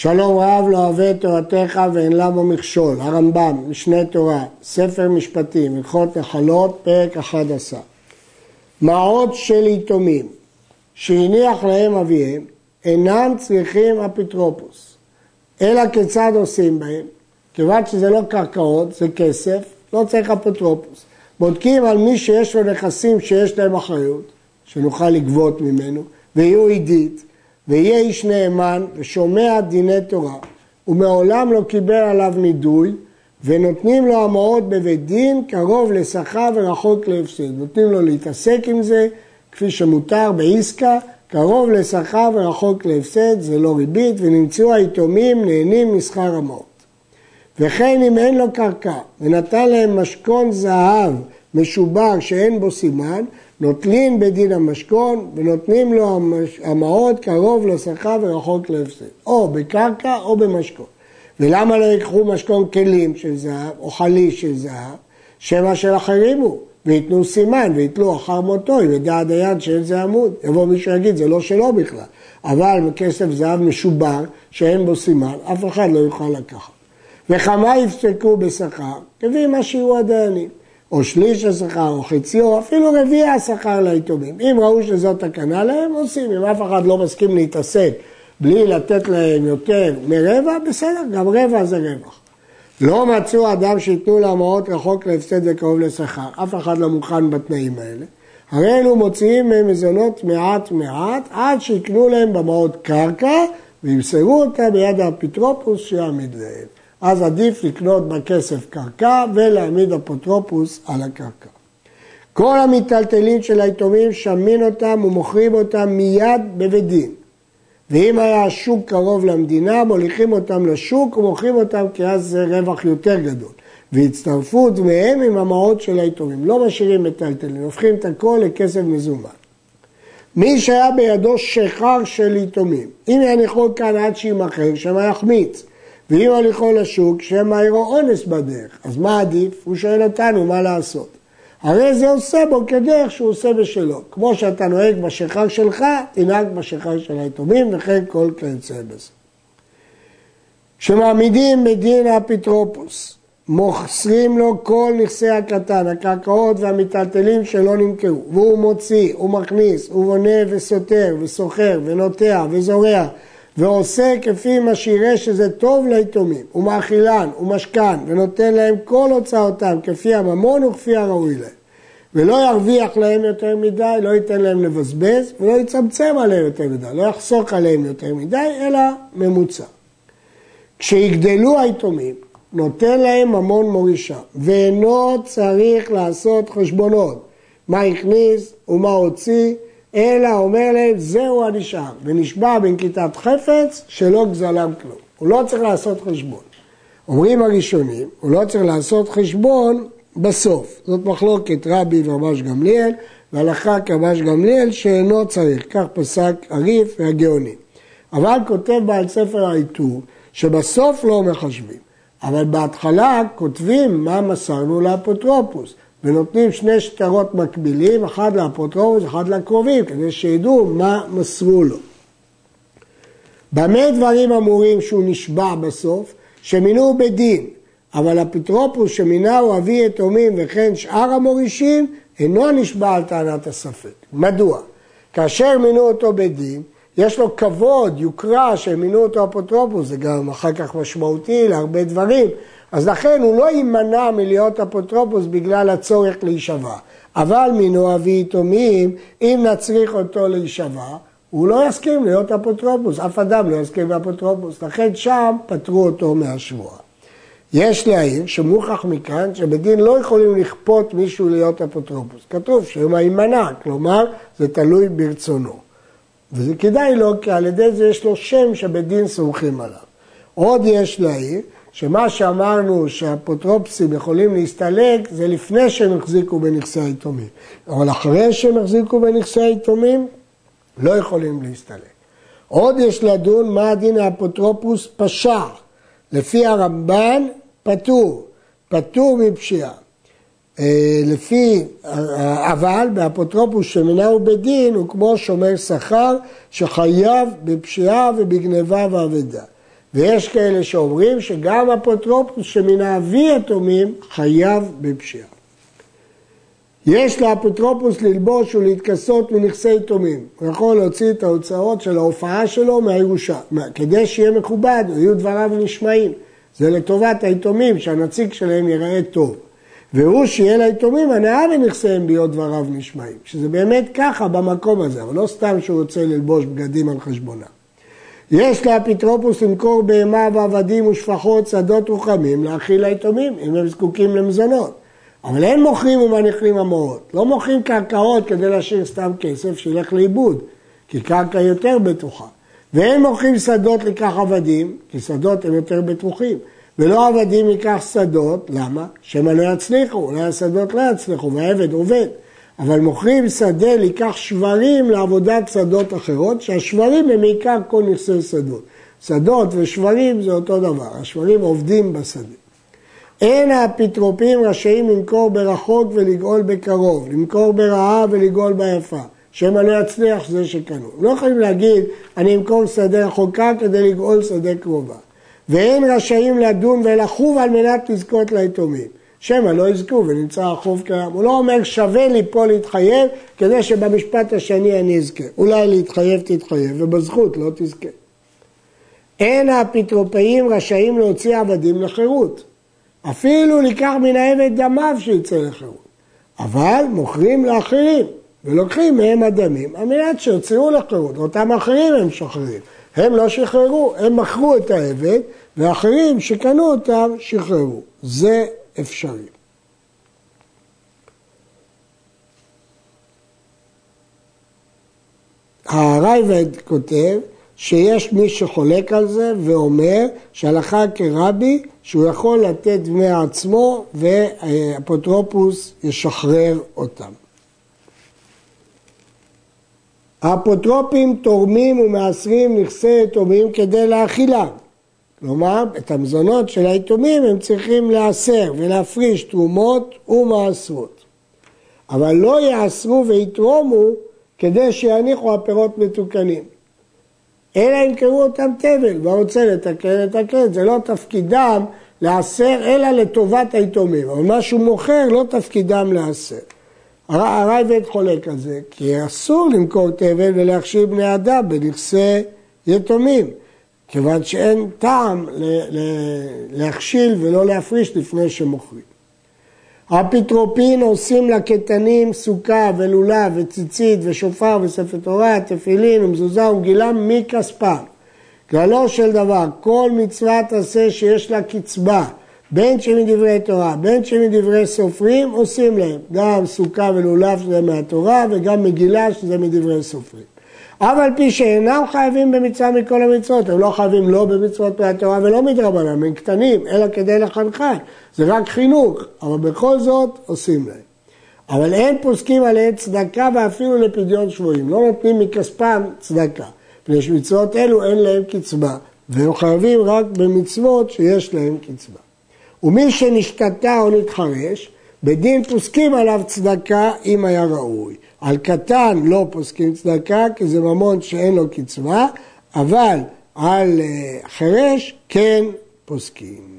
שלום רב לא אוהב את תורתך ואין בו מכשול, הרמב"ם, משנה תורה, ספר משפטים, הלכות נחלות, פרק 11. מעות של יתומים שהניח להם אביהם אינם צריכים אפוטרופוס, אלא כיצד עושים בהם? כיוון שזה לא קרקעות, זה כסף, לא צריך אפוטרופוס. בודקים על מי שיש לו נכסים שיש להם אחריות, שנוכל לגבות ממנו, ויהיו עידית, ויהיה איש נאמן ושומע דיני תורה, ומעולם לא קיבל עליו נידוי, ונותנים לו המעות בבית דין קרוב לשכר ורחוק להפסד. נותנים לו להתעסק עם זה, כפי שמותר בעסקה, קרוב לשכר ורחוק להפסד, זה לא ריבית, ונמצאו היתומים נהנים משכר המעות. וכן אם אין לו קרקע, ונתן להם משכון זהב משובר שאין בו סימן, נוטלין בדין המשכון ונותנים לו המעות קרוב לשכר ורחוק להפסד, או בקרקע או במשכון. ולמה לא ייקחו משכון כלים של זהב או חליש של זהב? שמא של אחרים הוא, וייתנו סימן ויתלו אחר מותו, אם ידע הדיין שאין זה עמוד. יבוא מישהו ויגיד, זה לא שלו בכלל. אבל כסף זהב משובר, שאין בו סימן, אף אחד לא יוכל לקחת. וכמה יפסקו בשכר, כפי מה שיהיו הדיינים. או שליש השכר, או חציו, או אפילו רביעי השכר ליתומים. אם ראו שזאת תקנה להם, עושים. אם אף אחד לא מסכים להתעסק בלי לתת להם יותר מרבע, בסדר, גם רבע זה רווח. לא מצאו אדם שייתנו להמרות רחוק להפסד וקרוב לשכר. אף אחד לא מוכן בתנאים האלה. הרי אלו מוציאים מהם מזונות מעט מעט, עד שיקנו להם במעות קרקע, וימסרו אותה ביד האפוטרופוס שיעמיד להם. אז עדיף לקנות בכסף קרקע ולהעמיד אפוטרופוס על הקרקע. כל המיטלטלים של היתומים שמין אותם ומוכרים אותם מיד בבית דין. ואם היה השוק קרוב למדינה, מוליכים אותם לשוק ומוכרים אותם כי אז זה רווח יותר גדול. ויצטרפו דמיהם עם המעות של היתומים. לא משאירים מיטלטלים, הופכים את הכל לכסף מזומן. מי שהיה בידו שכר של יתומים, אם יניחו כאן עד שימכר, שמה יחמיץ. ואם הליכו לשוק, שמא יראו אונס בדרך. אז מה עדיף? הוא שואל אותנו מה לעשות. הרי זה עושה בו כדרך שהוא עושה בשלו. כמו שאתה נוהג בשכר שלך, תנהג בשכר של היתומים, וכן כל כיוצא בזה. כשמעמידים בדין האפיטרופוס, מוסרים לו כל נכסי הקטן, הקרקעות והמיטלטלים שלא נמכרו, והוא מוציא, הוא מכניס, הוא בונה וסותר, וסוחר, ונוטע, וזורע, ועושה כפי מה שיראה שזה טוב ליתומים, ומאכילן ומשכן, ונותן להם כל הוצאותם כפי הממון וכפי הראוי להם. ולא ירוויח להם יותר מדי, לא ייתן להם לבזבז, ולא יצמצם עליהם יותר מדי, לא יחסוק עליהם יותר מדי, אלא ממוצע. כשיגדלו היתומים, נותן להם ממון מורישה, ואינו צריך לעשות חשבונות, מה הכניס ומה הוציא, אלא אומר להם, זהו הנשאר, ונשבע בנקיטת חפץ שלא גזלם כלום. הוא לא צריך לעשות חשבון. אומרים הראשונים, הוא לא צריך לעשות חשבון בסוף. זאת מחלוקת רבי ורבש גמליאל, והלכה כרבש גמליאל שאינו צריך, כך פסק הריף והגאונים. אבל כותב בעל ספר העיטור, שבסוף לא מחשבים, אבל בהתחלה כותבים מה מסרנו לאפוטרופוס. ונותנים שני שטרות מקבילים, אחד לאפוטרופוס, אחד לקרובים, כדי שידעו מה מסרו לו. במה דברים אמורים שהוא נשבע בסוף? שמינו בדין, אבל אפוטרופוס שמינהו אבי יתומים וכן שאר המורישים, אינו נשבע על טענת הספק. מדוע? כאשר מינו אותו בדין, יש לו כבוד, יוקרה, שמינו אותו אפוטרופוס, זה גם אחר כך משמעותי להרבה דברים, אז לכן הוא לא יימנע מלהיות אפוטרופוס בגלל הצורך להישבע. אבל מינו אבי יתומים, אם נצריך אותו להישבע, הוא לא יסכים להיות אפוטרופוס, אף אדם לא יסכים לאפוטרופוס, לכן שם פטרו אותו מהשבועה. יש להעיר שמוכח מכאן שבדין לא יכולים לכפות מישהו להיות אפוטרופוס. כתוב שהוא יימנע, כלומר זה תלוי ברצונו. וזה כדאי לו, כי על ידי זה יש לו שם שבדין סומכים עליו. עוד יש להעיר שמה שאמרנו שהאפוטרופסים יכולים להסתלק זה לפני שהם החזיקו בנכסי היתומים. אבל אחרי שהם החזיקו בנכסי היתומים, לא יכולים להסתלק. עוד יש לדון מה הדין האפוטרופוס פשע. לפי הרמב"ן פטור, פטור מפשיעה. אה, לפי, אבל באפוטרופוס שמינהו בדין הוא כמו שומר שכר שחייב בפשיעה ובגניבה ואבדה. ויש כאלה שאומרים שגם אפוטרופוס שמן האבי יתומים חייב בפשיעה. יש לאפוטרופוס ללבוש ולהתכסות מנכסי יתומים. הוא יכול להוציא את ההוצאות של ההופעה שלו מהירושה, כדי שיהיה מכובד, יהיו דבריו נשמעים. זה לטובת היתומים, שהנציג שלהם ייראה טוב. והוא שיהיה ליתומים הנאה מנכסיהם להיות דבריו נשמעים. שזה באמת ככה במקום הזה, אבל לא סתם שהוא רוצה ללבוש בגדים על חשבונם. יש לאפיטרופוס למכור בהמה ועבדים ושפחות, שדות רוחמים, להאכיל ליתומים, אם הם זקוקים למזונות. אבל אין מוכרים ומניחים המורות. לא מוכרים קרקעות כדי להשאיר סתם כסף שילך לאיבוד, כי קרקע יותר בטוחה. ואין מוכרים שדות לקח עבדים, כי שדות הם יותר בטוחים. ולא עבדים ייקח שדות, למה? שמא לא יצליחו, אולי השדות לא יצליחו, והעבד עובד. אבל מוכרים שדה לקח שברים לעבודת שדות אחרות, שהשברים הם עיקר כל נכסי שדות. שדות ושברים זה אותו דבר, השברים עובדים בשדה. אין האפיטרופים רשאים למכור ברחוק ולגאול בקרוב, למכור ברעה ולגאול ביפה, שמא לא יצליח זה שקנו. לא יכולים להגיד, אני אמכור שדה רחוקה כדי לגאול שדה קרובה. ואין רשאים לדון ולחוב על מנת לזכות ליתומים. שמא לא יזכו ונמצא החוב קיים. הוא לא אומר שווה לי פה להתחייב כדי שבמשפט השני אני אזכה. אולי להתחייב תתחייב ובזכות לא תזכה. אין האפיטרופאים רשאים להוציא עבדים לחירות. אפילו לקח מן העבד דמיו שיצא לחירות. אבל מוכרים לאחרים ולוקחים מהם הדמים על מנת שיוציאו לחירות. אותם אחרים הם משחררים. הם לא שחררו, הם מכרו את העבד ואחרים שקנו אותם שחררו. זה אפשרי. הרייבד כותב שיש מי שחולק על זה ואומר שהלכה כרבי שהוא יכול לתת דמי עצמו ואפוטרופוס ישחרר אותם. האפוטרופים תורמים ומעשרים נכסי יתומים כדי להאכילם. כלומר, את המזונות של היתומים הם צריכים להסר ולהפריש תרומות ומעשרות. אבל לא יעשרו ויתרומו כדי שיניחו הפירות מתוקנים. אלא ימכרו אותם תבל, והרוצה לתקן, לתקן. זה לא תפקידם לעשר, אלא לטובת היתומים. אבל מה שהוא מוכר, לא תפקידם לעשר. הרייבד חולק על זה, כי אסור למכור תבל ולהכשיר בני אדם בנכסי יתומים. כיוון שאין טעם להכשיל ולא להפריש לפני שמוכרים. האפיטרופין עושים לקטנים סוכה ולולב וציצית ושופר וספר תורה, תפילין ומזוזה ומגילה מכספם. כללו של דבר, כל מצוות עשה שיש לה קצבה, בין שמדברי תורה, בין שמדברי סופרים, עושים להם. גם סוכה ולולב שזה מהתורה וגם מגילה שזה מדברי סופרים. אף על פי שאינם חייבים במצווה מכל המצוות, הם לא חייבים לא במצוות מהתורה ולא מדרבנן, הם קטנים, אלא כדי לחנכן, זה רק חינוך, אבל בכל זאת עושים להם. אבל אין פוסקים עליהם צדקה ואפילו לפדיון שבויים, לא נותנים מכספם צדקה, מפני שמצוות אלו אין להם קצבה, והם חייבים רק במצוות שיש להם קצבה. ומי שנשתתה או נתחרש, בדין פוסקים עליו צדקה אם היה ראוי. על קטן לא פוסקים צדקה כי זה ממון שאין לו קצבה, אבל על אה, חירש כן פוסקים.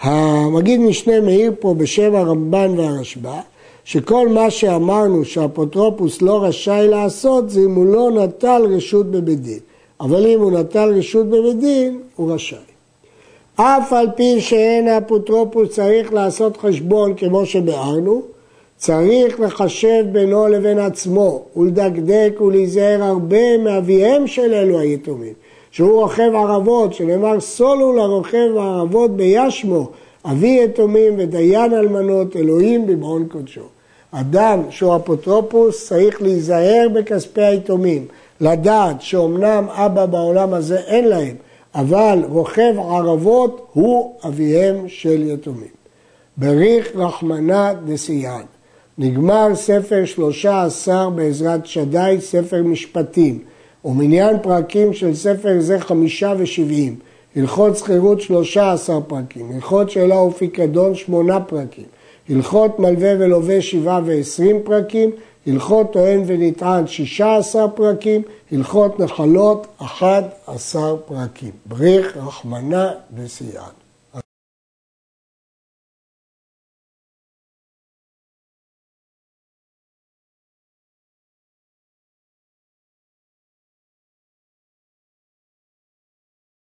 המגיד משנה מאיר פה בשם הרמב"ן והרשב"א, שכל מה שאמרנו שהאפוטרופוס לא רשאי לעשות זה אם הוא לא נטל רשות בבית דין. אבל אם הוא נטל רשות בבית דין, הוא רשאי. אף על פי שאין האפוטרופוס צריך לעשות חשבון כמו שביארנו, צריך לחשב בינו לבין עצמו ולדקדק ולהיזהר הרבה מאביהם של אלו היתומים, שהוא רוכב ערבות, שנאמר סולו לרוכב הערבות בישמו, אבי יתומים ודיין אלמנות, אלוהים במעון קודשו. אדם שהוא אפוטרופוס צריך להיזהר בכספי היתומים, לדעת שאומנם אבא בעולם הזה אין להם, אבל רוכב ערבות הוא אביהם של יתומים. בריך רחמנא דסיין נגמר ספר שלושה עשר בעזרת שדי, ספר משפטים, ומניין פרקים של ספר זה חמישה ושבעים. הלכות שכירות שלושה עשר פרקים, הלכות שאלה ופיקדון שמונה פרקים, הלכות מלווה ולווה שבעה ועשרים פרקים, הלכות טוען ונטען 16 פרקים, הלכות נחלות 11 פרקים. בריך, רחמנה וסייען.